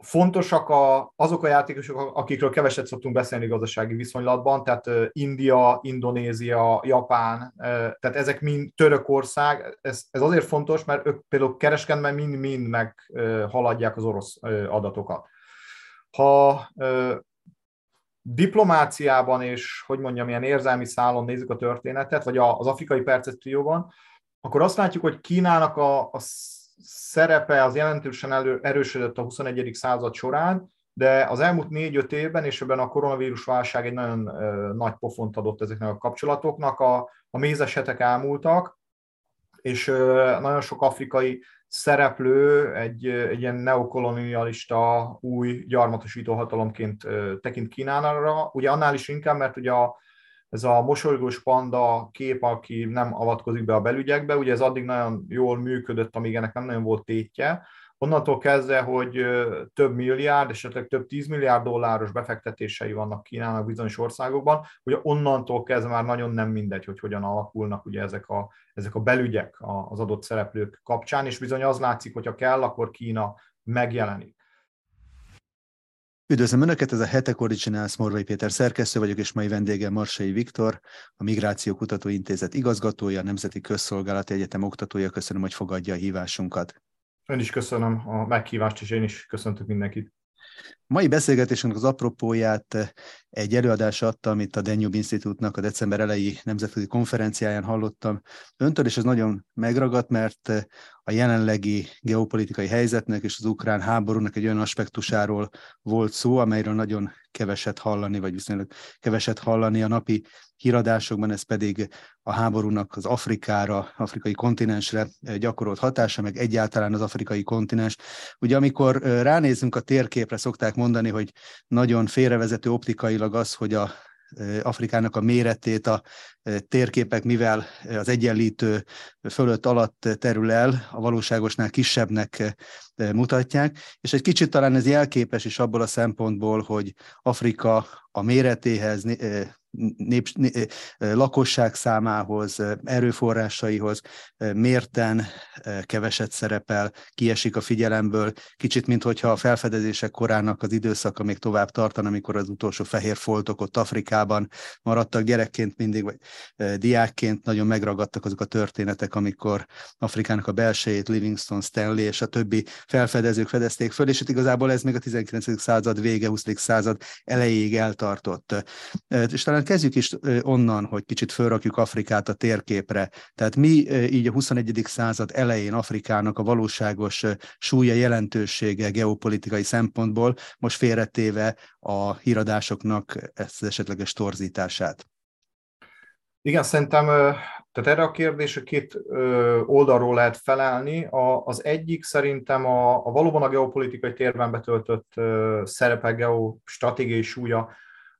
fontosak a, azok a játékosok, akikről keveset szoktunk beszélni gazdasági viszonylatban, tehát India, Indonézia, Japán, tehát ezek mind Törökország, ez, ez azért fontos, mert ők például kereskedben mind-mind meghaladják az orosz adatokat. Ha diplomáciában és, hogy mondjam, ilyen érzelmi szálon nézzük a történetet, vagy az afrikai percepcióban, akkor azt látjuk, hogy Kínának a, a szerepe az jelentősen elő, erősödött a 21. század során, de az elmúlt négy-öt évben, és ebben a koronavírus válság egy nagyon ö, nagy pofont adott ezeknek a kapcsolatoknak, a, a mézesetek elmúltak, és ö, nagyon sok afrikai szereplő egy, egy ilyen neokolonialista, új gyarmatosító hatalomként ö, tekint Kínára, ugye annál is inkább, mert ugye a, ez a mosolygós panda kép, aki nem avatkozik be a belügyekbe, ugye ez addig nagyon jól működött, amíg ennek nem nagyon volt tétje, onnantól kezdve, hogy több milliárd, esetleg több tízmilliárd dolláros befektetései vannak Kínának bizonyos országokban, ugye onnantól kezdve már nagyon nem mindegy, hogy hogyan alakulnak ugye ezek a, ezek a belügyek az adott szereplők kapcsán, és bizony az látszik, hogyha kell, akkor Kína megjelenik. Üdvözlöm Önöket, ez a Hetek Originals, Morvai Péter szerkesztő vagyok, és mai vendégem Marsai Viktor, a Migráció Kutató Intézet igazgatója, a Nemzeti Közszolgálati Egyetem oktatója. Köszönöm, hogy fogadja a hívásunkat. Ön is köszönöm a meghívást, és én is köszöntök mindenkit. Mai beszélgetésünk az apropóját egy előadás adta, amit a Danube Institute-nak a december elejé nemzetközi konferenciáján hallottam öntől, és ez nagyon megragadt, mert a jelenlegi geopolitikai helyzetnek és az ukrán háborúnak egy olyan aspektusáról volt szó, amelyről nagyon keveset hallani, vagy viszonylag keveset hallani a napi híradásokban, ez pedig a háborúnak az Afrikára, afrikai kontinensre gyakorolt hatása, meg egyáltalán az afrikai kontinens. Ugye amikor ránézünk a térképre, szokták mondani, hogy nagyon félrevezető optikailag az, hogy a Afrikának a méretét a térképek, mivel az egyenlítő fölött alatt terül el, a valóságosnál kisebbnek mutatják, és egy kicsit talán ez jelképes is abból a szempontból, hogy Afrika a méretéhez, nép, lakosság számához, erőforrásaihoz mérten keveset szerepel, kiesik a figyelemből, kicsit, mint hogyha a felfedezések korának az időszaka még tovább tartana, amikor az utolsó fehér foltok ott Afrikában maradtak. Gyerekként mindig, vagy diákként nagyon megragadtak azok a történetek, amikor Afrikának a belsejét Livingstone, Stanley és a többi felfedezők fedezték föl, és itt igazából ez még a 19. század vége, 20. század elejéig eltartott. És talán kezdjük is onnan, hogy kicsit fölrakjuk Afrikát a térképre. Tehát mi így a 21. század elején Afrikának a valóságos súlya jelentősége geopolitikai szempontból, most félretéve a híradásoknak ezt az esetleges torzítását? Igen, szerintem tehát erre a kérdésre két oldalról lehet felelni. Az egyik szerintem a, a valóban a geopolitikai térben betöltött szerepe, geostratégiai súlya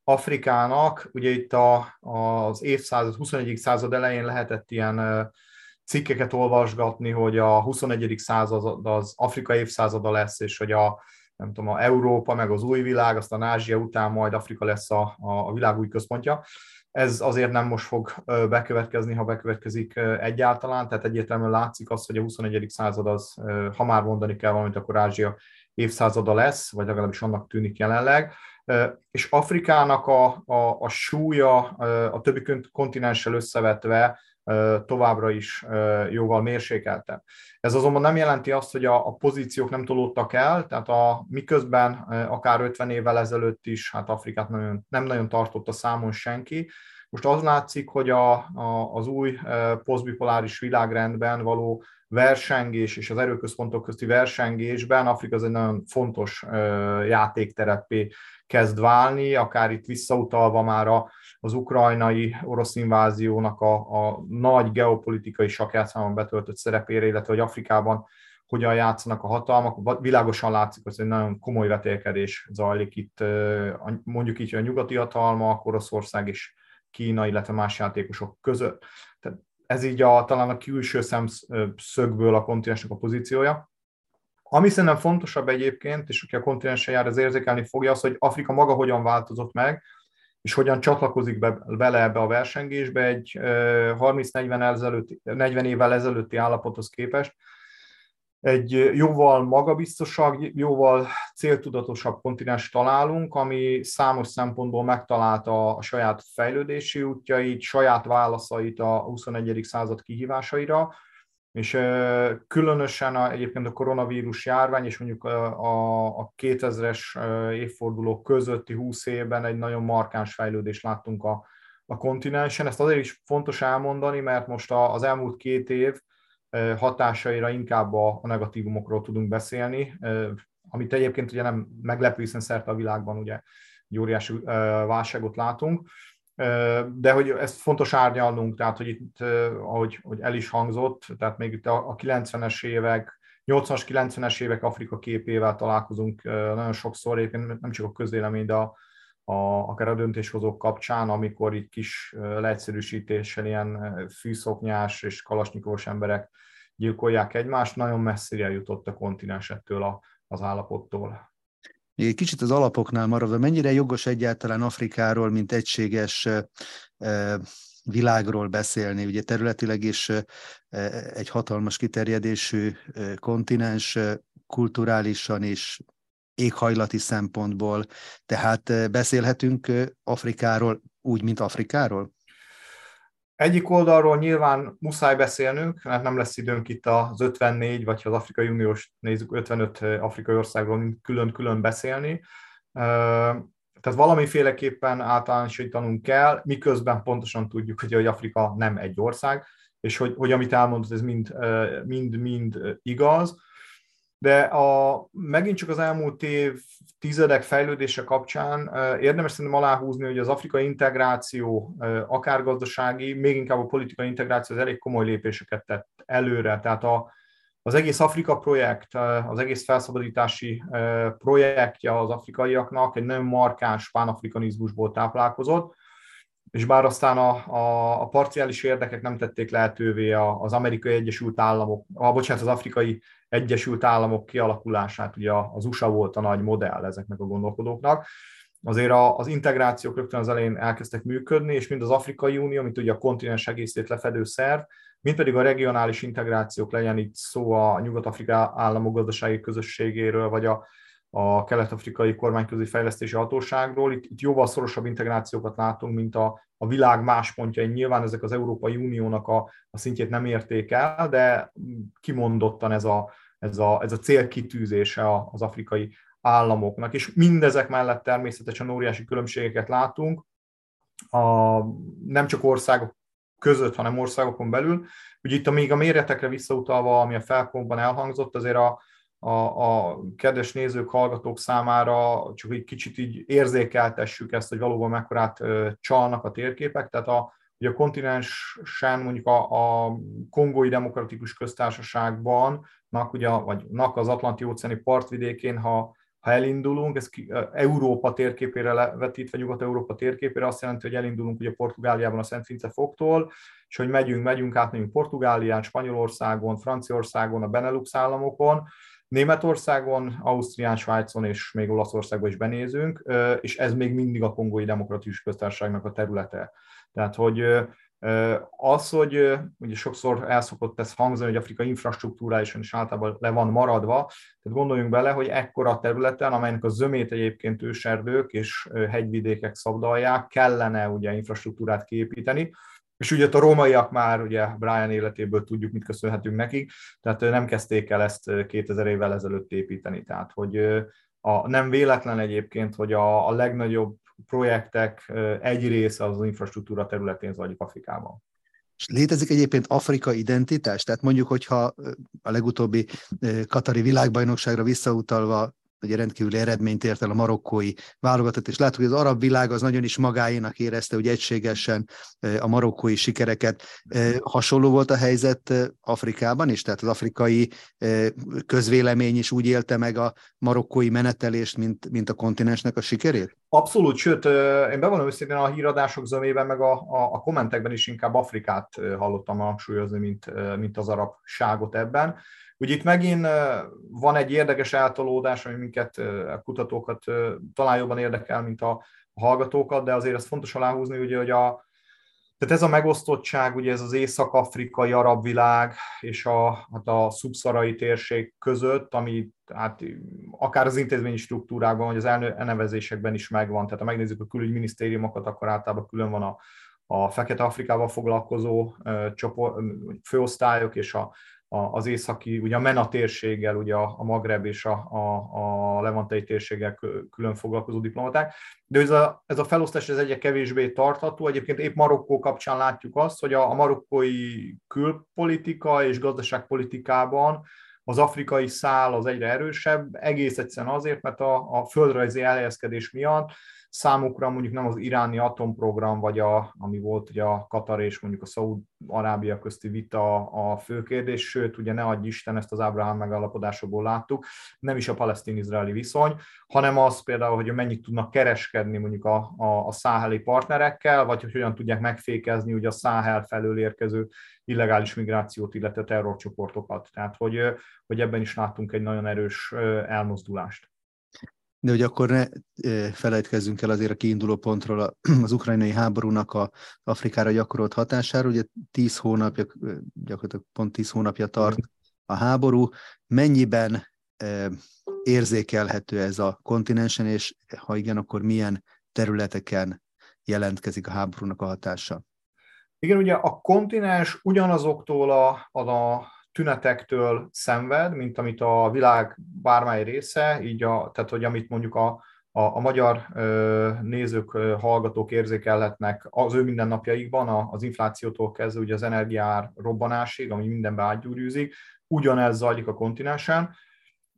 Afrikának. Ugye itt a, az évszázad, 21. század elején lehetett ilyen cikkeket olvasgatni, hogy a 21. század az Afrika évszázada lesz, és hogy a, nem tudom, a Európa, meg az új világ, aztán Ázsia után majd Afrika lesz a, a világ új központja. Ez azért nem most fog bekövetkezni, ha bekövetkezik egyáltalán, tehát egyértelműen látszik az, hogy a 21. század az, ha már mondani kell valamit, akkor Ázsia évszázada lesz, vagy legalábbis annak tűnik jelenleg. És Afrikának a, a, a súlya a többi kontinenssel összevetve továbbra is jóval mérsékeltebb. Ez azonban nem jelenti azt, hogy a, a pozíciók nem tolódtak el, tehát a, miközben akár 50 évvel ezelőtt is, hát Afrikát nagyon, nem nagyon tartotta számon senki, most az látszik, hogy a, a, az új posztbipoláris világrendben való versengés és az erőközpontok közti versengésben Afrika az egy nagyon fontos játékterepé kezd válni, akár itt visszautalva már a, az ukrajnai orosz inváziónak a, a nagy geopolitikai sakjátszában betöltött szerepére, illetve hogy Afrikában hogyan játszanak a hatalmak. Világosan látszik, hogy egy nagyon komoly vetélkedés zajlik itt, mondjuk így, a nyugati hatalmak, Oroszország és Kína, illetve más játékosok között. Tehát ez így a, talán a külső szemszögből a kontinensnek a pozíciója. Ami szerintem fontosabb egyébként, és aki a kontinensen jár, az érzékelni fogja, az, hogy Afrika maga hogyan változott meg, és hogyan csatlakozik be, bele ebbe a versengésbe egy 30-40 40 évvel ezelőtti állapothoz képest. egy jóval magabiztosabb, jóval céltudatosabb kontinens találunk, ami számos szempontból megtalálta a saját fejlődési útjait, saját válaszait a 21. század kihívásaira, és különösen a, egyébként a koronavírus járvány, és mondjuk a, a 2000-es évforduló közötti 20 évben egy nagyon markáns fejlődést láttunk a, a kontinensen. Ezt azért is fontos elmondani, mert most az elmúlt két év hatásaira inkább a, negatívumokról tudunk beszélni, amit egyébként ugye nem meglepő, hiszen szerte a világban ugye egy óriási válságot látunk, de hogy ezt fontos árnyalnunk, tehát hogy itt, ahogy, ahogy el is hangzott, tehát még itt a 90-es évek, 80-as, 90-es évek Afrika képével találkozunk nagyon sokszor, egyébként nem csak a közélemény, de a, a, akár a döntéshozók kapcsán, amikor itt kis leegyszerűsítéssel ilyen fűszoknyás és kalasnyikovos emberek gyilkolják egymást, nagyon messzire jutott a kontinens ettől a, az állapottól. Még egy kicsit az alapoknál maradva, mennyire jogos egyáltalán Afrikáról, mint egységes világról beszélni. Ugye területileg is egy hatalmas kiterjedésű kontinens, kulturálisan is, éghajlati szempontból. Tehát beszélhetünk Afrikáról úgy, mint Afrikáról? Egyik oldalról nyilván muszáj beszélnünk, mert nem lesz időnk itt az 54, vagy ha az Afrikai Uniós nézzük, 55 afrikai országról külön-külön beszélni. Tehát valamiféleképpen általánosítanunk kell, miközben pontosan tudjuk, hogy Afrika nem egy ország, és hogy, hogy amit elmondott, ez mind, mind, mind igaz de a, megint csak az elmúlt év tizedek fejlődése kapcsán érdemes szerintem aláhúzni, hogy az afrikai integráció, akár gazdasági, még inkább a politikai integráció az elég komoly lépéseket tett előre. Tehát a, az egész Afrika projekt, az egész felszabadítási projektje az afrikaiaknak egy nagyon markáns pánafrikanizmusból táplálkozott, és bár aztán a, a, a parciális érdekek nem tették lehetővé az amerikai Egyesült Államok, a, bocsánat, az afrikai Egyesült Államok kialakulását, ugye az USA volt a nagy modell ezeknek a gondolkodóknak, azért az integrációk rögtön az elején elkezdtek működni, és mind az Afrikai Unió, mint ugye a kontinens egészét lefedő szerv, mint pedig a regionális integrációk, legyen itt szó a Nyugat-Afrika államok gazdasági közösségéről, vagy a, a kelet-afrikai kormányközi fejlesztési hatóságról. Itt, itt jóval szorosabb integrációkat látunk, mint a, a világ más pontjai. Nyilván ezek az Európai Uniónak a, a szintjét nem érték el, de kimondottan ez a, ez a, ez a célkitűzése az afrikai államoknak. És mindezek mellett természetesen óriási különbségeket látunk, a, nem csak országok között, hanem országokon belül. Ugye itt a, még a méretekre visszautalva, ami a felpontban elhangzott, azért a, a, a kedves nézők, hallgatók számára csak egy kicsit így érzékeltessük ezt, hogy valóban mekkorát csalnak a térképek. Tehát a, ugye a kontinensen, mondjuk a, a Kongói Demokratikus Köztársaságban, ugye, vagy nak az Atlanti-óceáni partvidékén, ha, ha elindulunk, ez ki, Európa térképére levetítve, Nyugat-Európa térképére azt jelenti, hogy elindulunk ugye Portugáliában a Szent Vince foktól, és hogy megyünk, megyünk, átmegyünk Portugálián, Spanyolországon, Franciaországon, a Benelux államokon, Németországon, Ausztrián, Svájcon és még Olaszországban is benézünk, és ez még mindig a Kongói Demokratikus Köztársaságnak a területe. Tehát, hogy az, hogy ugye sokszor elszokott ez hangzani, hogy Afrika infrastruktúrálisan is általában le van maradva, tehát gondoljunk bele, hogy ekkora területen, amelynek a zömét egyébként őserdők és hegyvidékek szabdalják, kellene ugye infrastruktúrát kiépíteni, és ugye a rómaiak már, ugye Brian életéből tudjuk, mit köszönhetünk nekik, tehát nem kezdték el ezt 2000 évvel ezelőtt építeni. Tehát, hogy a, nem véletlen egyébként, hogy a, a legnagyobb projektek egy része az, infrastruktúra területén zajlik Afrikában. És létezik egyébként Afrika identitás? Tehát mondjuk, hogyha a legutóbbi Katari világbajnokságra visszautalva ugye rendkívüli eredményt ért el a marokkói válogatott, és látjuk, hogy az arab világ az nagyon is magáénak érezte, hogy egységesen a marokkói sikereket. Hasonló volt a helyzet Afrikában is, tehát az afrikai közvélemény is úgy élte meg a marokkói menetelést, mint, mint a kontinensnek a sikerét? Abszolút, sőt, én bevallom őszintén a híradások zömében, meg a, a, a kommentekben is inkább Afrikát hallottam hangsúlyozni, mint, mint az arab ságot ebben. Ugye itt megint van egy érdekes eltolódás, ami minket, a kutatókat talán jobban érdekel, mint a hallgatókat, de azért ez fontos aláhúzni, ugye, hogy a, tehát ez a megosztottság, ugye ez az észak-afrikai arab világ és a, hát a szubszarai térség között, ami hát akár az intézményi struktúrákban, vagy az elnevezésekben is megvan. Tehát ha megnézzük a külügyminisztériumokat, akkor általában külön van a, a Fekete Afrikával foglalkozó csoport, főosztályok és a, az északi, ugye a MENA térséggel, ugye a, Magreb és a, a, a Levantei térséggel külön foglalkozó diplomaták. De ez a, ez a felosztás ez egyre kevésbé tartható. Egyébként épp Marokkó kapcsán látjuk azt, hogy a, a marokkói külpolitika és gazdaságpolitikában az afrikai szál az egyre erősebb, egész egyszerűen azért, mert a, a földrajzi elhelyezkedés miatt számukra mondjuk nem az iráni atomprogram, vagy a, ami volt ugye a Katar és mondjuk a Szaúd-Arábia közti vita a fő kérdés, sőt, ugye ne adj Isten, ezt az Ábrahám megállapodásokból láttuk, nem is a palesztin-izraeli viszony, hanem az például, hogy mennyit tudnak kereskedni mondjuk a, a, a száheli partnerekkel, vagy hogy hogyan tudják megfékezni ugye a száhel felől érkező illegális migrációt, illetve terrorcsoportokat. Tehát, hogy, hogy ebben is láttunk egy nagyon erős elmozdulást. De hogy akkor ne felejtkezzünk el azért a kiinduló pontról az ukrajnai háborúnak a Afrikára gyakorolt hatására. Ugye tíz hónapja, gyakorlatilag pont tíz hónapja tart a háború. Mennyiben érzékelhető ez a kontinensen, és ha igen, akkor milyen területeken jelentkezik a háborúnak a hatása? Igen, ugye a kontinens ugyanazoktól a, a tünetektől szenved, mint amit a világ bármely része, így a, tehát hogy amit mondjuk a, a, a magyar nézők, hallgatók érzékelhetnek az ő mindennapjaikban, a, az inflációtól kezdve ugye az energiár robbanásig, ami mindenbe átgyúrűzik, ugyanez zajlik a kontinensen,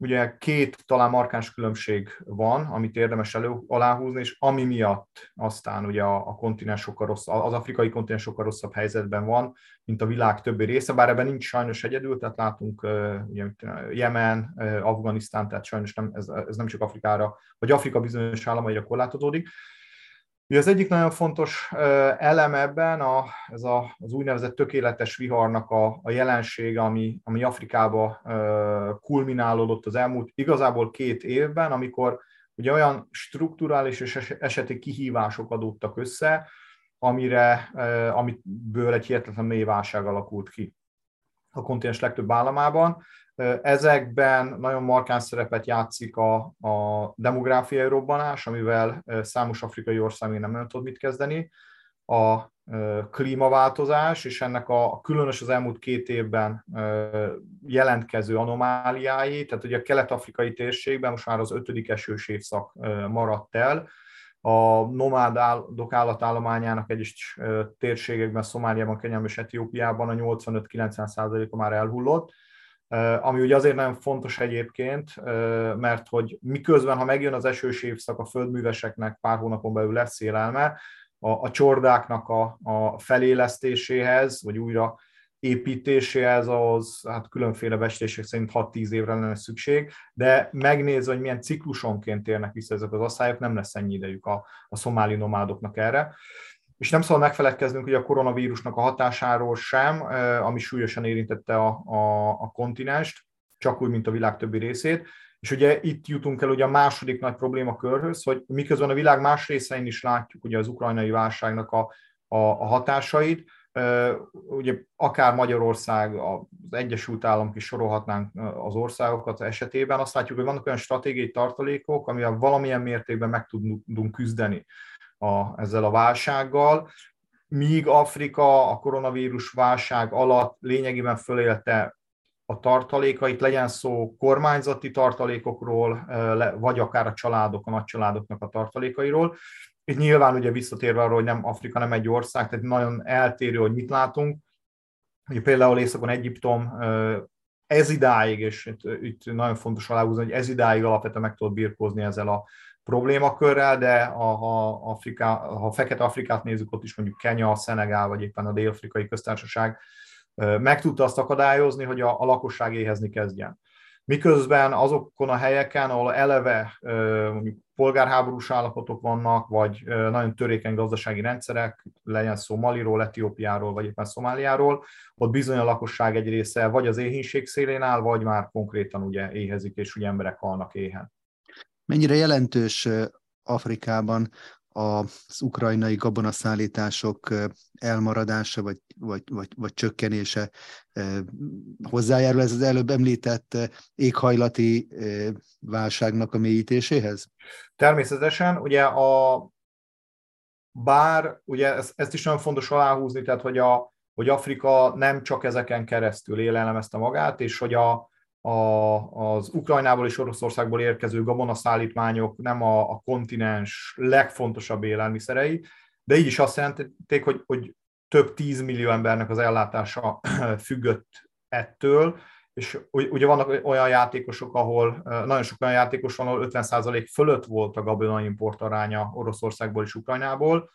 ugye két talán markáns különbség van, amit érdemes elő aláhúzni, és ami miatt aztán ugye a, a kontinens sokkal rossz, az afrikai kontinens sokkal rosszabb helyzetben van, mint a világ többi része, bár ebben nincs sajnos egyedül, tehát látunk ugye, Jemen, Afganisztán, tehát sajnos nem, ez, ez nem csak Afrikára, vagy Afrika bizonyos államaira korlátozódik, Ugye az egyik nagyon fontos elem ebben a, ez a, az úgynevezett tökéletes viharnak a, a jelensége, ami, ami Afrikába kulminálódott az elmúlt igazából két évben, amikor ugye olyan strukturális és eseti kihívások adódtak össze, amire, amiből egy hihetetlen mély válság alakult ki a kontinens legtöbb államában. Ezekben nagyon markáns szerepet játszik a, a demográfiai robbanás, amivel számos afrikai ország még nem tud mit kezdeni, a klímaváltozás, és ennek a, a különös az elmúlt két évben jelentkező anomáliái, tehát ugye a kelet-afrikai térségben most már az ötödik esős évszak maradt el, a nomádok állatállományának egyes térségekben, Szomáliában, Kenyában és Etiópiában a 85-90%-a már elhullott, ami ugye azért nem fontos egyébként, mert hogy miközben, ha megjön az esős évszak, a földműveseknek pár hónapon belül lesz szélelme, a, a csordáknak a, a felélesztéséhez, vagy újra építéséhez az hát különféle bestések szerint 6-10 évre lenne szükség, de megnézve, hogy milyen ciklusonként térnek vissza ezek az asszályok, nem lesz ennyi idejük a, a szomáli nomádoknak erre. És nem szabad megfeledkeznünk hogy a koronavírusnak a hatásáról sem, ami súlyosan érintette a, a, a kontinenst, csak úgy, mint a világ többi részét. És ugye itt jutunk el ugye a második nagy problémakörhöz, hogy miközben a világ más részein is látjuk ugye az ukrajnai válságnak a, a, a hatásait, ugye akár Magyarország, az Egyesült Államok is sorolhatnánk az országokat esetében, azt látjuk, hogy vannak olyan stratégiai tartalékok, amivel valamilyen mértékben meg tudunk küzdeni a, ezzel a válsággal, míg Afrika a koronavírus válság alatt lényegében fölélte a tartalékait, legyen szó kormányzati tartalékokról, vagy akár a családok, a nagycsaládoknak a tartalékairól. Itt nyilván ugye visszatérve arra, hogy nem Afrika nem egy ország, tehát nagyon eltérő, hogy mit látunk. Ugye például Északon Egyiptom ez idáig, és itt, itt nagyon fontos aláhúzni, hogy ez idáig alapvetően meg tudott birkózni ezzel a problémakörrel, de ha, ha, Afrika, ha Fekete Afrikát nézzük, ott is mondjuk Kenya, Szenegál, vagy éppen a Dél-Afrikai Köztársaság meg tudta azt akadályozni, hogy a, a lakosság éhezni kezdjen. Miközben azokon a helyeken, ahol eleve mondjuk polgárháborús állapotok vannak, vagy nagyon törékeny gazdasági rendszerek, legyen szó Maliról, Etiópiáról, vagy éppen Szomáliáról, ott bizony a lakosság egy része vagy az éhínség szélén áll, vagy már konkrétan ugye éhezik, és ugye emberek halnak éhen. Mennyire jelentős Afrikában az ukrajnai gabonaszállítások elmaradása vagy, vagy, vagy, vagy csökkenése hozzájárul ez az előbb említett éghajlati válságnak a mélyítéséhez? Természetesen, ugye a bár, ugye ezt, ezt is nagyon fontos aláhúzni, tehát hogy, a, hogy Afrika nem csak ezeken keresztül élelemezte magát, és hogy a, a, az Ukrajnából és Oroszországból érkező gabonaszállítmányok nem a, a kontinens legfontosabb élelmiszerei, de így is azt jelentették, hogy, hogy több tízmillió embernek az ellátása függött ettől, és ugye vannak olyan játékosok, ahol nagyon sok olyan játékos van, ahol 50% fölött volt a gabona import aránya Oroszországból és Ukrajnából,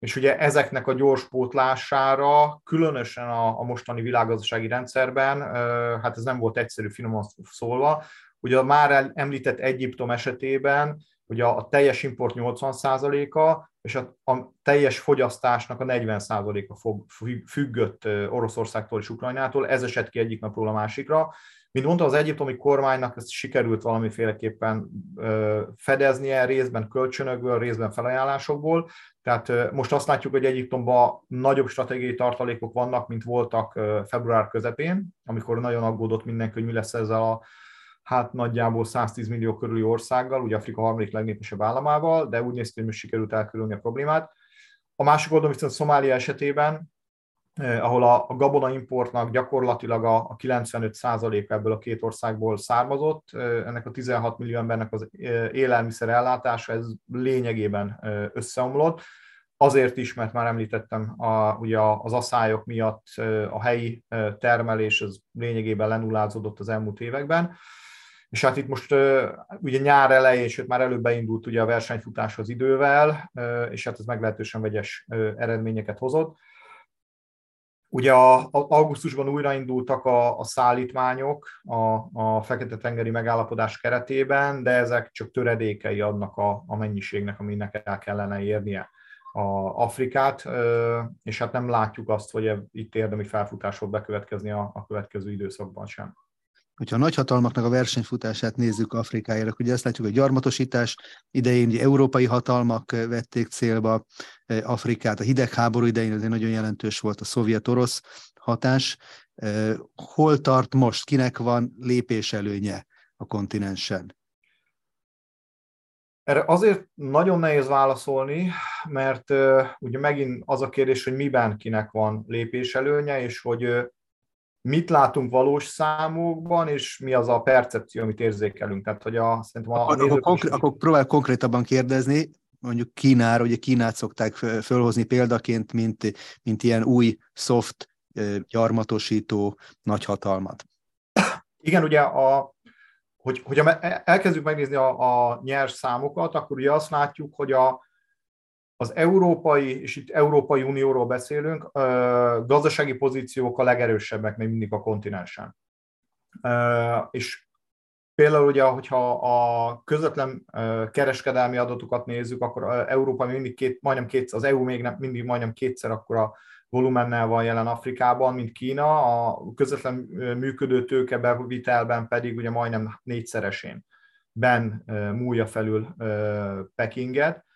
és ugye ezeknek a gyors pótlására, különösen a, a mostani világgazdasági rendszerben, hát ez nem volt egyszerű finoman szólva, ugye a már említett Egyiptom esetében ugye a teljes import 80%-a, és a, a teljes fogyasztásnak a 40%-a függött Oroszországtól és Ukrajnától, ez esett ki egyik napról a másikra. Mint mondta, az egyiptomi kormánynak ezt sikerült valamiféleképpen fedeznie, részben kölcsönökből, részben felajánlásokból. Tehát most azt látjuk, hogy Egyiptomban nagyobb stratégiai tartalékok vannak, mint voltak február közepén, amikor nagyon aggódott mindenki, hogy mi lesz ezzel a hát nagyjából 110 millió körüli országgal, ugye Afrika harmadik legnépesebb államával, de úgy néz ki, hogy most sikerült elkerülni a problémát. A másik oldalon viszont Szomália esetében, ahol a, gabona importnak gyakorlatilag a, a 95% ebből a két országból származott, eh, ennek a 16 millió embernek az eh, élelmiszer ellátása, ez lényegében eh, összeomlott. Azért is, mert már említettem, a, ugye az aszályok miatt eh, a helyi eh, termelés az lényegében lenullázódott az elmúlt években. És hát itt most ugye nyár elején, sőt már előbb beindult ugye a versenyfutás az idővel, és hát ez meglehetősen vegyes eredményeket hozott. Ugye a, augusztusban újraindultak a, a szállítmányok a, a Fekete-tengeri megállapodás keretében, de ezek csak töredékei adnak a, a mennyiségnek, aminek el kellene érnie a Afrikát, és hát nem látjuk azt, hogy itt érdemi felfutás fog bekövetkezni a, a következő időszakban sem hogyha a nagyhatalmaknak a versenyfutását nézzük Afrikájára, ugye azt látjuk, hogy gyarmatosítás idején ugye európai hatalmak vették célba Afrikát, a hidegháború idején azért nagyon jelentős volt a szovjet-orosz hatás. Hol tart most, kinek van lépéselőnye a kontinensen? Erre azért nagyon nehéz válaszolni, mert ugye megint az a kérdés, hogy miben kinek van lépéselőnye, és hogy mit látunk valós számokban, és mi az a percepció, amit érzékelünk. Tehát, hogy a, szerintem a akkor, akkor, konkrét, akkor próbál konkrétabban kérdezni, mondjuk Kínára, ugye Kínát szokták fölhozni példaként, mint, mint ilyen új soft gyarmatosító nagyhatalmat. Igen, ugye a, hogy, hogyha elkezdjük megnézni a, a nyers számokat, akkor ugye azt látjuk, hogy a, az európai, és itt Európai Unióról beszélünk, gazdasági pozíciók a legerősebbek még mindig a kontinensen. És például ugye, hogyha a közvetlen kereskedelmi adatokat nézzük, akkor Európa mindig két, majdnem kétszer, az EU még nem, mindig majdnem kétszer akkor a volumennel van jelen Afrikában, mint Kína, a közvetlen működő tőke bevitelben pedig ugye majdnem négyszeresén ben múlja felül Pekinget.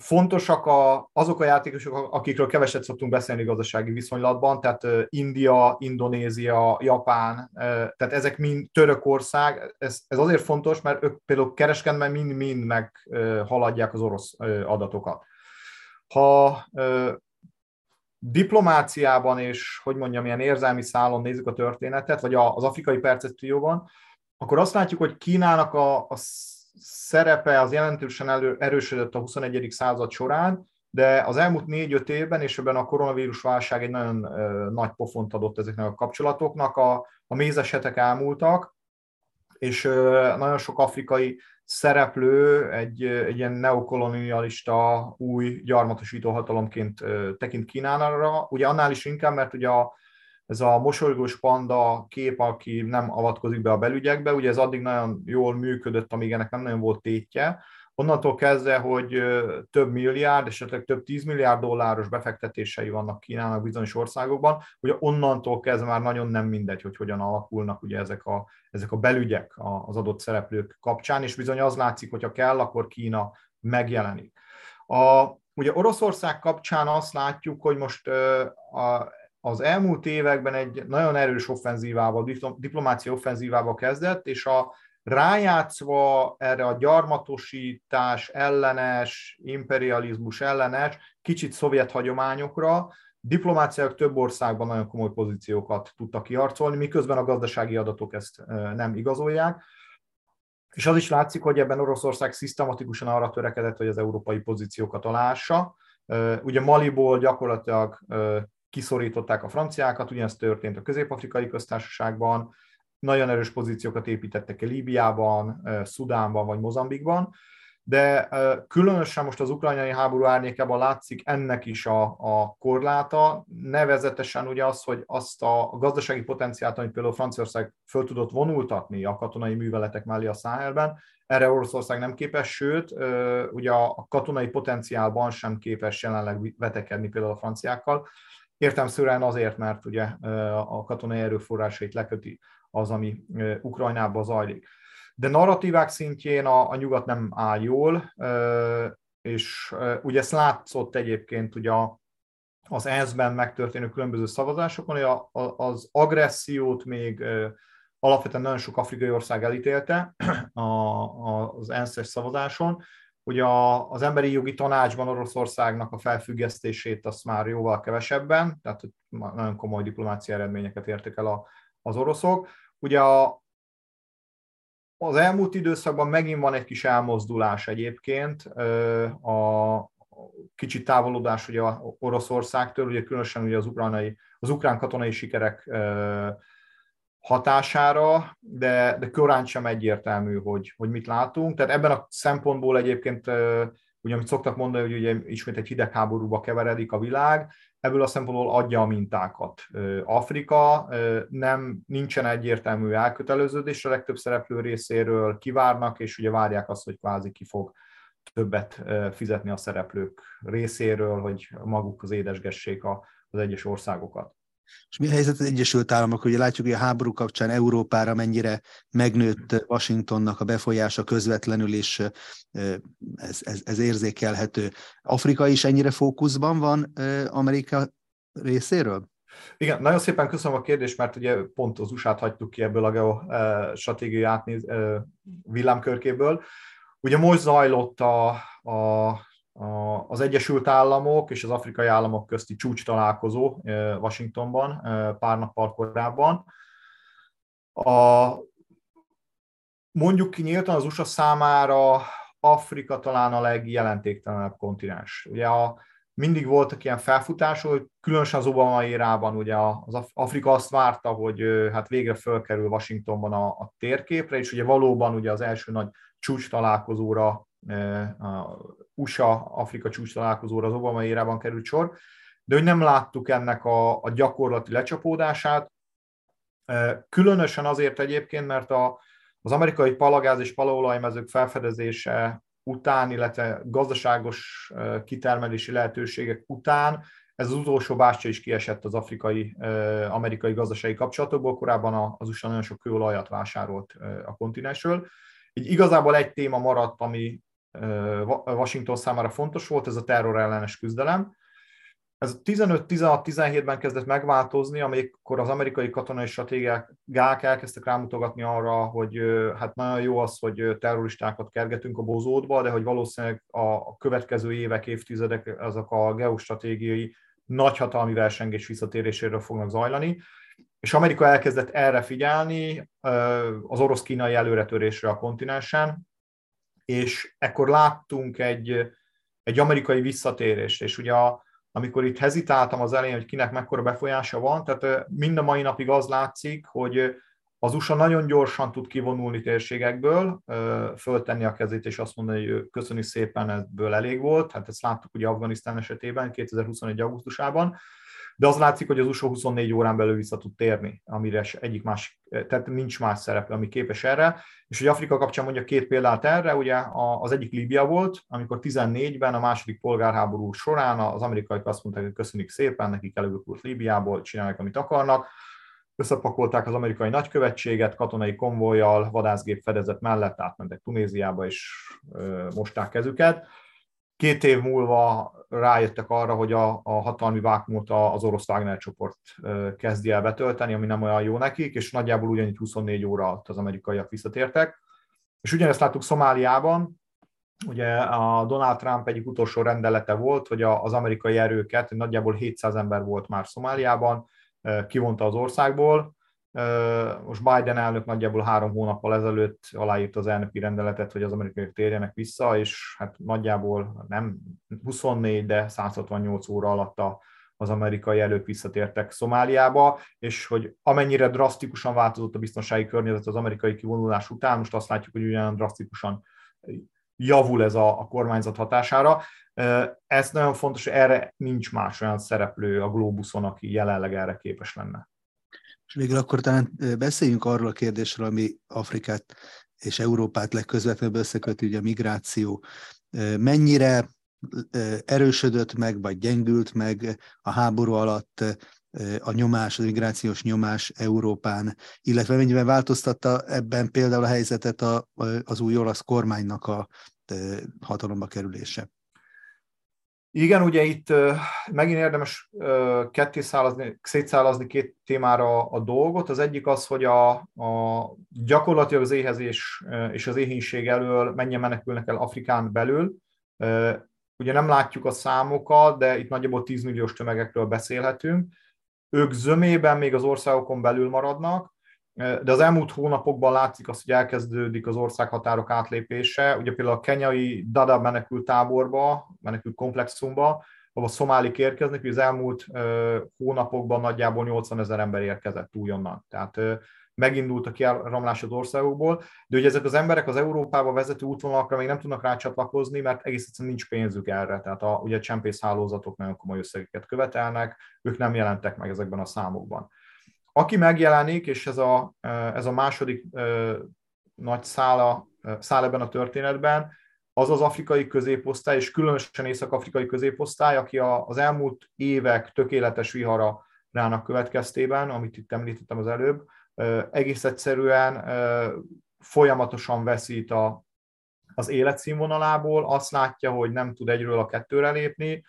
Fontosak a, azok a játékosok, akikről keveset szoktunk beszélni gazdasági viszonylatban, tehát India, Indonézia, Japán, tehát ezek mind Törökország, ez, ez azért fontos, mert ők például kereskedben mind-mind meghaladják az orosz adatokat. Ha diplomáciában és, hogy mondjam, ilyen érzelmi szálon nézzük a történetet, vagy az afrikai percepcióban, akkor azt látjuk, hogy Kínának a, a szerepe az jelentősen elő, erősödött a 21. század során, de az elmúlt négy-öt évben, és ebben a koronavírus válság egy nagyon nagy pofont adott ezeknek a kapcsolatoknak, a, a mézesetek elmúltak, és nagyon sok afrikai szereplő egy, egy ilyen neokolonialista, új gyarmatosító hatalomként tekint Kínára, ugye annál is inkább, mert ugye a, ez a mosolygós panda kép, aki nem avatkozik be a belügyekbe, ugye ez addig nagyon jól működött, amíg ennek nem nagyon volt tétje, onnantól kezdve, hogy több milliárd, esetleg több tízmilliárd dolláros befektetései vannak Kínának bizonyos országokban, hogy onnantól kezdve már nagyon nem mindegy, hogy hogyan alakulnak ugye ezek a, ezek a belügyek az adott szereplők kapcsán, és bizony az látszik, hogyha kell, akkor Kína megjelenik. A, ugye Oroszország kapcsán azt látjuk, hogy most a, az elmúlt években egy nagyon erős offenzívával, diplomácia offenzívával kezdett, és a rájátszva erre a gyarmatosítás ellenes, imperializmus ellenes, kicsit szovjet hagyományokra, diplomáciák több országban nagyon komoly pozíciókat tudtak kiarcolni, miközben a gazdasági adatok ezt nem igazolják. És az is látszik, hogy ebben Oroszország szisztematikusan arra törekedett, hogy az európai pozíciókat alássa. Ugye Maliból gyakorlatilag kiszorították a franciákat, ugyanezt történt a közép-afrikai köztársaságban, nagyon erős pozíciókat építettek el Líbiában, Szudánban vagy Mozambikban, de különösen most az ukrajnai háború árnyékában látszik ennek is a, a korláta, nevezetesen ugye az, hogy azt a gazdasági potenciált, amit például Franciaország föl tudott vonultatni a katonai műveletek mellé a Száhelben, erre Oroszország nem képes, sőt, ugye a katonai potenciálban sem képes jelenleg vetekedni például a franciákkal, értelmszerűen azért, mert ugye a katonai erőforrásait leköti az, ami Ukrajnában zajlik. De narratívák szintjén a, a nyugat nem áll jól, és ugye ezt látszott egyébként ugye az ENSZ-ben megtörténő különböző szavazásokon, hogy a, a, az agressziót még alapvetően nagyon sok afrikai ország elítélte a, a, az ENSZ-es szavazáson, Ugye az emberi jogi tanácsban Oroszországnak a felfüggesztését azt már jóval kevesebben, tehát nagyon komoly diplomáciai eredményeket értek el a, az oroszok. Ugye a, az elmúlt időszakban megint van egy kis elmozdulás egyébként, a kicsit távolodás ugye Oroszországtól, ugye különösen ugye az, ukrajnai, az ukrán katonai sikerek hatására, de, de korán sem egyértelmű, hogy, hogy mit látunk. Tehát ebben a szempontból egyébként, ugye amit szoktak mondani, hogy ugye ismét egy hidegháborúba keveredik a világ, ebből a szempontból adja a mintákat. Afrika nem nincsen egyértelmű elköteleződés a legtöbb szereplő részéről, kivárnak, és ugye várják azt, hogy kvázi ki fog többet fizetni a szereplők részéről, hogy maguk az édesgessék az egyes országokat. És mi a helyzet az Egyesült Államok? Ugye látjuk, hogy a háború kapcsán Európára mennyire megnőtt Washingtonnak a befolyása közvetlenül, és ez, ez, ez érzékelhető. Afrika is ennyire fókuszban van Amerika részéről? Igen, nagyon szépen köszönöm a kérdést, mert ugye pont az USA-t hagytuk ki ebből a geostratégiai átnéz villámkörkéből. Ugye most zajlott a, a az Egyesült Államok és az afrikai államok közti csúcs találkozó Washingtonban pár nappal korábban. A, mondjuk ki nyíltan az USA számára Afrika talán a legjelentéktelenebb kontinens. Ugye a, mindig voltak ilyen felfutások, hogy különösen az Obama érában ugye az Afrika azt várta, hogy hát végre fölkerül Washingtonban a, a térképre, és ugye valóban ugye az első nagy csúcs találkozóra a USA-Afrika csúcs találkozóra az Obama érában került sor, de hogy nem láttuk ennek a, a gyakorlati lecsapódását, különösen azért egyébként, mert a, az amerikai palagáz és palaolajmezők felfedezése után, illetve gazdaságos kitermelési lehetőségek után ez az utolsó bástya is kiesett az afrikai, amerikai gazdasági kapcsolatokból. Korábban az USA nagyon sok kőolajat vásárolt a kontinensről. Így igazából egy téma maradt, ami Washington számára fontos volt, ez a terrorellenes küzdelem. Ez 15-16-17-ben kezdett megváltozni, amikor az amerikai katonai stratégiák elkezdtek rámutogatni arra, hogy hát nagyon jó az, hogy terroristákat kergetünk a bozótba, de hogy valószínűleg a következő évek, évtizedek azok a geostratégiai nagyhatalmi versengés visszatéréséről fognak zajlani. És Amerika elkezdett erre figyelni, az orosz-kínai előretörésre a kontinensen, és ekkor láttunk egy, egy amerikai visszatérést, és ugye a, amikor itt hezitáltam az elején, hogy kinek mekkora befolyása van, tehát mind a mai napig az látszik, hogy az USA nagyon gyorsan tud kivonulni térségekből, föltenni a kezét és azt mondani, hogy köszöni szépen, ebből elég volt. Hát ezt láttuk ugye Afganisztán esetében 2021. augusztusában. De az látszik, hogy az USA 24 órán belül vissza tud térni, amire egyik más, tehát nincs más szereplő, ami képes erre, és hogy Afrika kapcsán mondja két példát erre, ugye az egyik Líbia volt, amikor 14-ben a második polgárháború során az amerikaiak azt mondták, hogy köszönjük szépen, nekik előbukult Líbiából, csinálják, amit akarnak, összepakolták az amerikai nagykövetséget, katonai konvojjal, vadászgép fedezet mellett átmentek Tunéziába, és mosták kezüket. Két év múlva rájöttek arra, hogy a, a hatalmi vákumot az orosz Wagner csoport kezdi el betölteni, ami nem olyan jó nekik, és nagyjából ugyanígy 24 óra alatt az amerikaiak visszatértek. És ugyanezt láttuk Szomáliában, ugye a Donald Trump egyik utolsó rendelete volt, hogy az amerikai erőket, nagyjából 700 ember volt már Szomáliában, kivonta az országból. Most Biden elnök nagyjából három hónappal ezelőtt aláírta az elnöki rendeletet, hogy az amerikaiak térjenek vissza, és hát nagyjából nem 24, de 168 óra alatt az amerikai elők visszatértek Szomáliába, és hogy amennyire drasztikusan változott a biztonsági környezet az amerikai kivonulás után, most azt látjuk, hogy ugyan drasztikusan javul ez a, a kormányzat hatására. Ez nagyon fontos, erre nincs más olyan szereplő a Globuson, aki jelenleg erre képes lenne. És végül akkor talán beszéljünk arról a kérdésről, ami Afrikát és Európát legközvetlenül összeköti, ugye a migráció. Mennyire erősödött meg, vagy gyengült meg a háború alatt a nyomás, az migrációs nyomás Európán, illetve mennyiben változtatta ebben például a helyzetet a, az új olasz kormánynak a hatalomba kerülése? Igen, ugye itt megint érdemes ketté szállazni, szétszállazni két témára a dolgot. Az egyik az, hogy a, a gyakorlatilag az éhezés és az éhínség elől mennyien menekülnek el Afrikán belül. Ugye nem látjuk a számokat, de itt nagyjából 10 milliós tömegekről beszélhetünk. Ők zömében még az országokon belül maradnak, de az elmúlt hónapokban látszik az, hogy elkezdődik az országhatárok átlépése. Ugye például a kenyai Dada menekült táborba, menekült komplexumba, ahol szomálik érkeznek, hogy az elmúlt hónapokban nagyjából 80 ezer ember érkezett újonnan. Tehát megindult a kiáramlás az országokból, de ugye ezek az emberek az Európába vezető útvonalakra még nem tudnak rácsatlakozni, mert egész egyszerűen nincs pénzük erre. Tehát a, ugye csempész hálózatok nagyon komoly összegeket követelnek, ők nem jelentek meg ezekben a számokban. Aki megjelenik, és ez a, ez a második nagy szála, szál ebben a történetben, az az afrikai középosztály, és különösen észak-afrikai középosztály, aki az elmúlt évek tökéletes vihara rának következtében, amit itt említettem az előbb, egész egyszerűen folyamatosan veszít a, az életszínvonalából, azt látja, hogy nem tud egyről a kettőre lépni,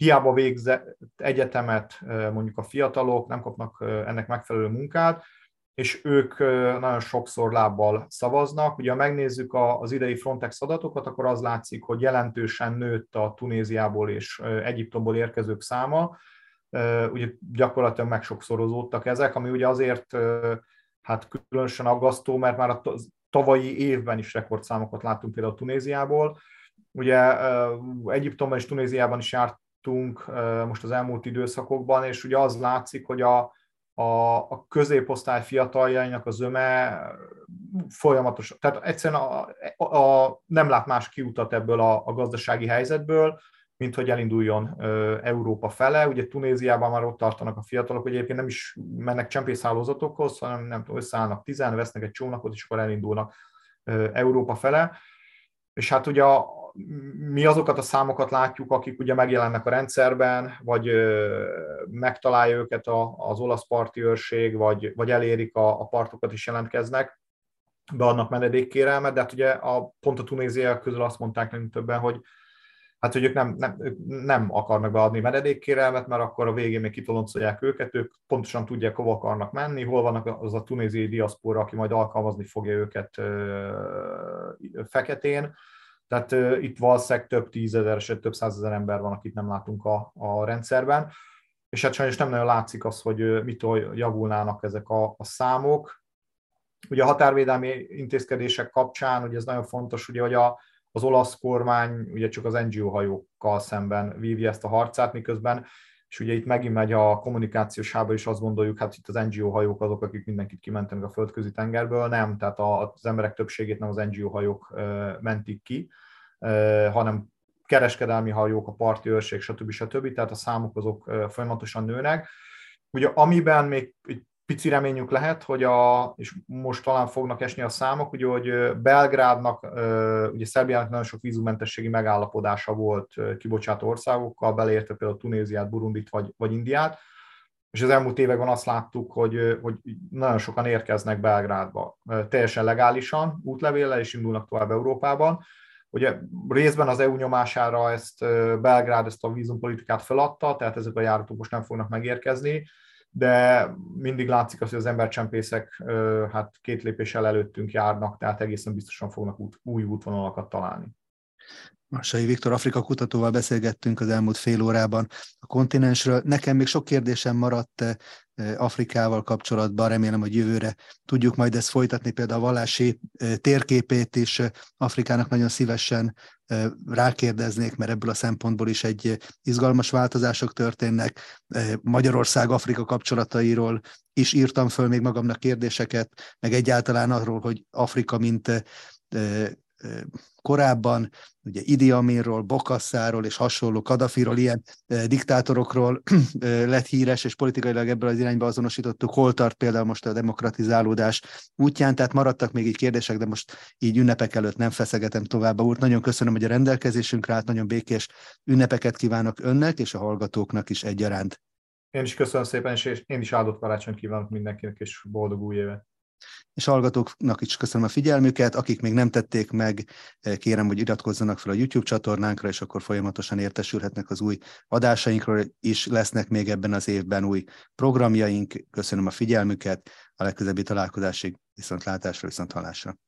hiába végzett egyetemet mondjuk a fiatalok, nem kapnak ennek megfelelő munkát, és ők nagyon sokszor lábbal szavaznak. Ugye, ha megnézzük az idei Frontex adatokat, akkor az látszik, hogy jelentősen nőtt a Tunéziából és Egyiptomból érkezők száma, ugye gyakorlatilag megsokszorozódtak ezek, ami ugye azért hát különösen aggasztó, mert már a tavalyi évben is rekordszámokat láttunk például Tunéziából. Ugye Egyiptomban és Tunéziában is járt láttunk most az elmúlt időszakokban, és ugye az látszik, hogy a, a, a középosztály fiataljainak az öme folyamatos, tehát egyszerűen a, a, a, nem lát más kiutat ebből a, a gazdasági helyzetből, mint hogy elinduljon Európa fele. Ugye Tunéziában már ott tartanak a fiatalok, hogy egyébként nem is mennek csempészhálózatokhoz, hanem nem tudom, összeállnak tizen, vesznek egy csónakot, és akkor elindulnak Európa fele. És hát ugye a, mi azokat a számokat látjuk, akik ugye megjelennek a rendszerben, vagy megtalálja őket az olasz parti őrség, vagy, vagy elérik a, a partokat is jelentkeznek, beadnak menedékkérelmet, de hát ugye a, pont a tunéziaiak közül azt mondták nekünk többen, hogy hát, hogy ők nem, nem, ők nem akarnak beadni menedékkérelmet, mert akkor a végén még kitoloncolják őket, ők pontosan tudják, hova akarnak menni, hol vannak az a tunéziai diaszpora, aki majd alkalmazni fogja őket feketén, tehát itt valószínűleg több tízezer, sőt több százezer ember van, akit nem látunk a, a rendszerben, és hát sajnos nem nagyon látszik az, hogy mitől javulnának ezek a, a számok. Ugye a határvédelmi intézkedések kapcsán, ugye ez nagyon fontos, ugye, hogy a, az olasz kormány ugye csak az NGO hajókkal szemben vívja ezt a harcát, miközben és ugye itt megint megy a kommunikációs hába, és azt gondoljuk, hát itt az NGO hajók azok, akik mindenkit kimentenek a földközi tengerből, nem, tehát az emberek többségét nem az NGO hajók mentik ki, hanem kereskedelmi hajók, a parti őrség, stb. stb. Tehát a számok azok folyamatosan nőnek. Ugye amiben még pici reményük lehet, hogy a, és most talán fognak esni a számok, ugye, hogy Belgrádnak, ugye Szerbiának nagyon sok vízumentességi megállapodása volt kibocsátó országokkal, beleértve például Tunéziát, Burundit vagy, vagy Indiát, és az elmúlt években azt láttuk, hogy, hogy nagyon sokan érkeznek Belgrádba teljesen legálisan, útlevéllel, és indulnak tovább Európában. Ugye részben az EU nyomására ezt Belgrád ezt a vízumpolitikát feladta, tehát ezek a járatok most nem fognak megérkezni, de mindig látszik az, hogy az embercsempészek hát két lépéssel előttünk járnak, tehát egészen biztosan fognak út, új útvonalakat találni. Marsai Viktor Afrika kutatóval beszélgettünk az elmúlt fél órában a kontinensről. Nekem még sok kérdésem maradt Afrikával kapcsolatban, remélem, hogy jövőre tudjuk majd ezt folytatni, például a vallási térképét is Afrikának nagyon szívesen rákérdeznék, mert ebből a szempontból is egy izgalmas változások történnek. Magyarország-Afrika kapcsolatairól is írtam föl még magamnak kérdéseket, meg egyáltalán arról, hogy Afrika mint korábban, ugye Idi Aminról, Bokasszáról és hasonló Kadafiról, ilyen diktátorokról lett híres, és politikailag ebből az irányba azonosítottuk, hol tart például most a demokratizálódás útján, tehát maradtak még így kérdések, de most így ünnepek előtt nem feszegetem tovább. Úr, nagyon köszönöm, hogy a rendelkezésünkre állt, nagyon békés ünnepeket kívánok önnek és a hallgatóknak is egyaránt. Én is köszönöm szépen, és én is áldott karácsonyt kívánok mindenkinek, és boldog új évet! És hallgatóknak is köszönöm a figyelmüket, akik még nem tették meg, eh, kérem, hogy iratkozzanak fel a YouTube csatornánkra, és akkor folyamatosan értesülhetnek az új adásainkról, is lesznek még ebben az évben új programjaink. Köszönöm a figyelmüket, a legközelebbi találkozásig viszontlátásra, viszont hallásra.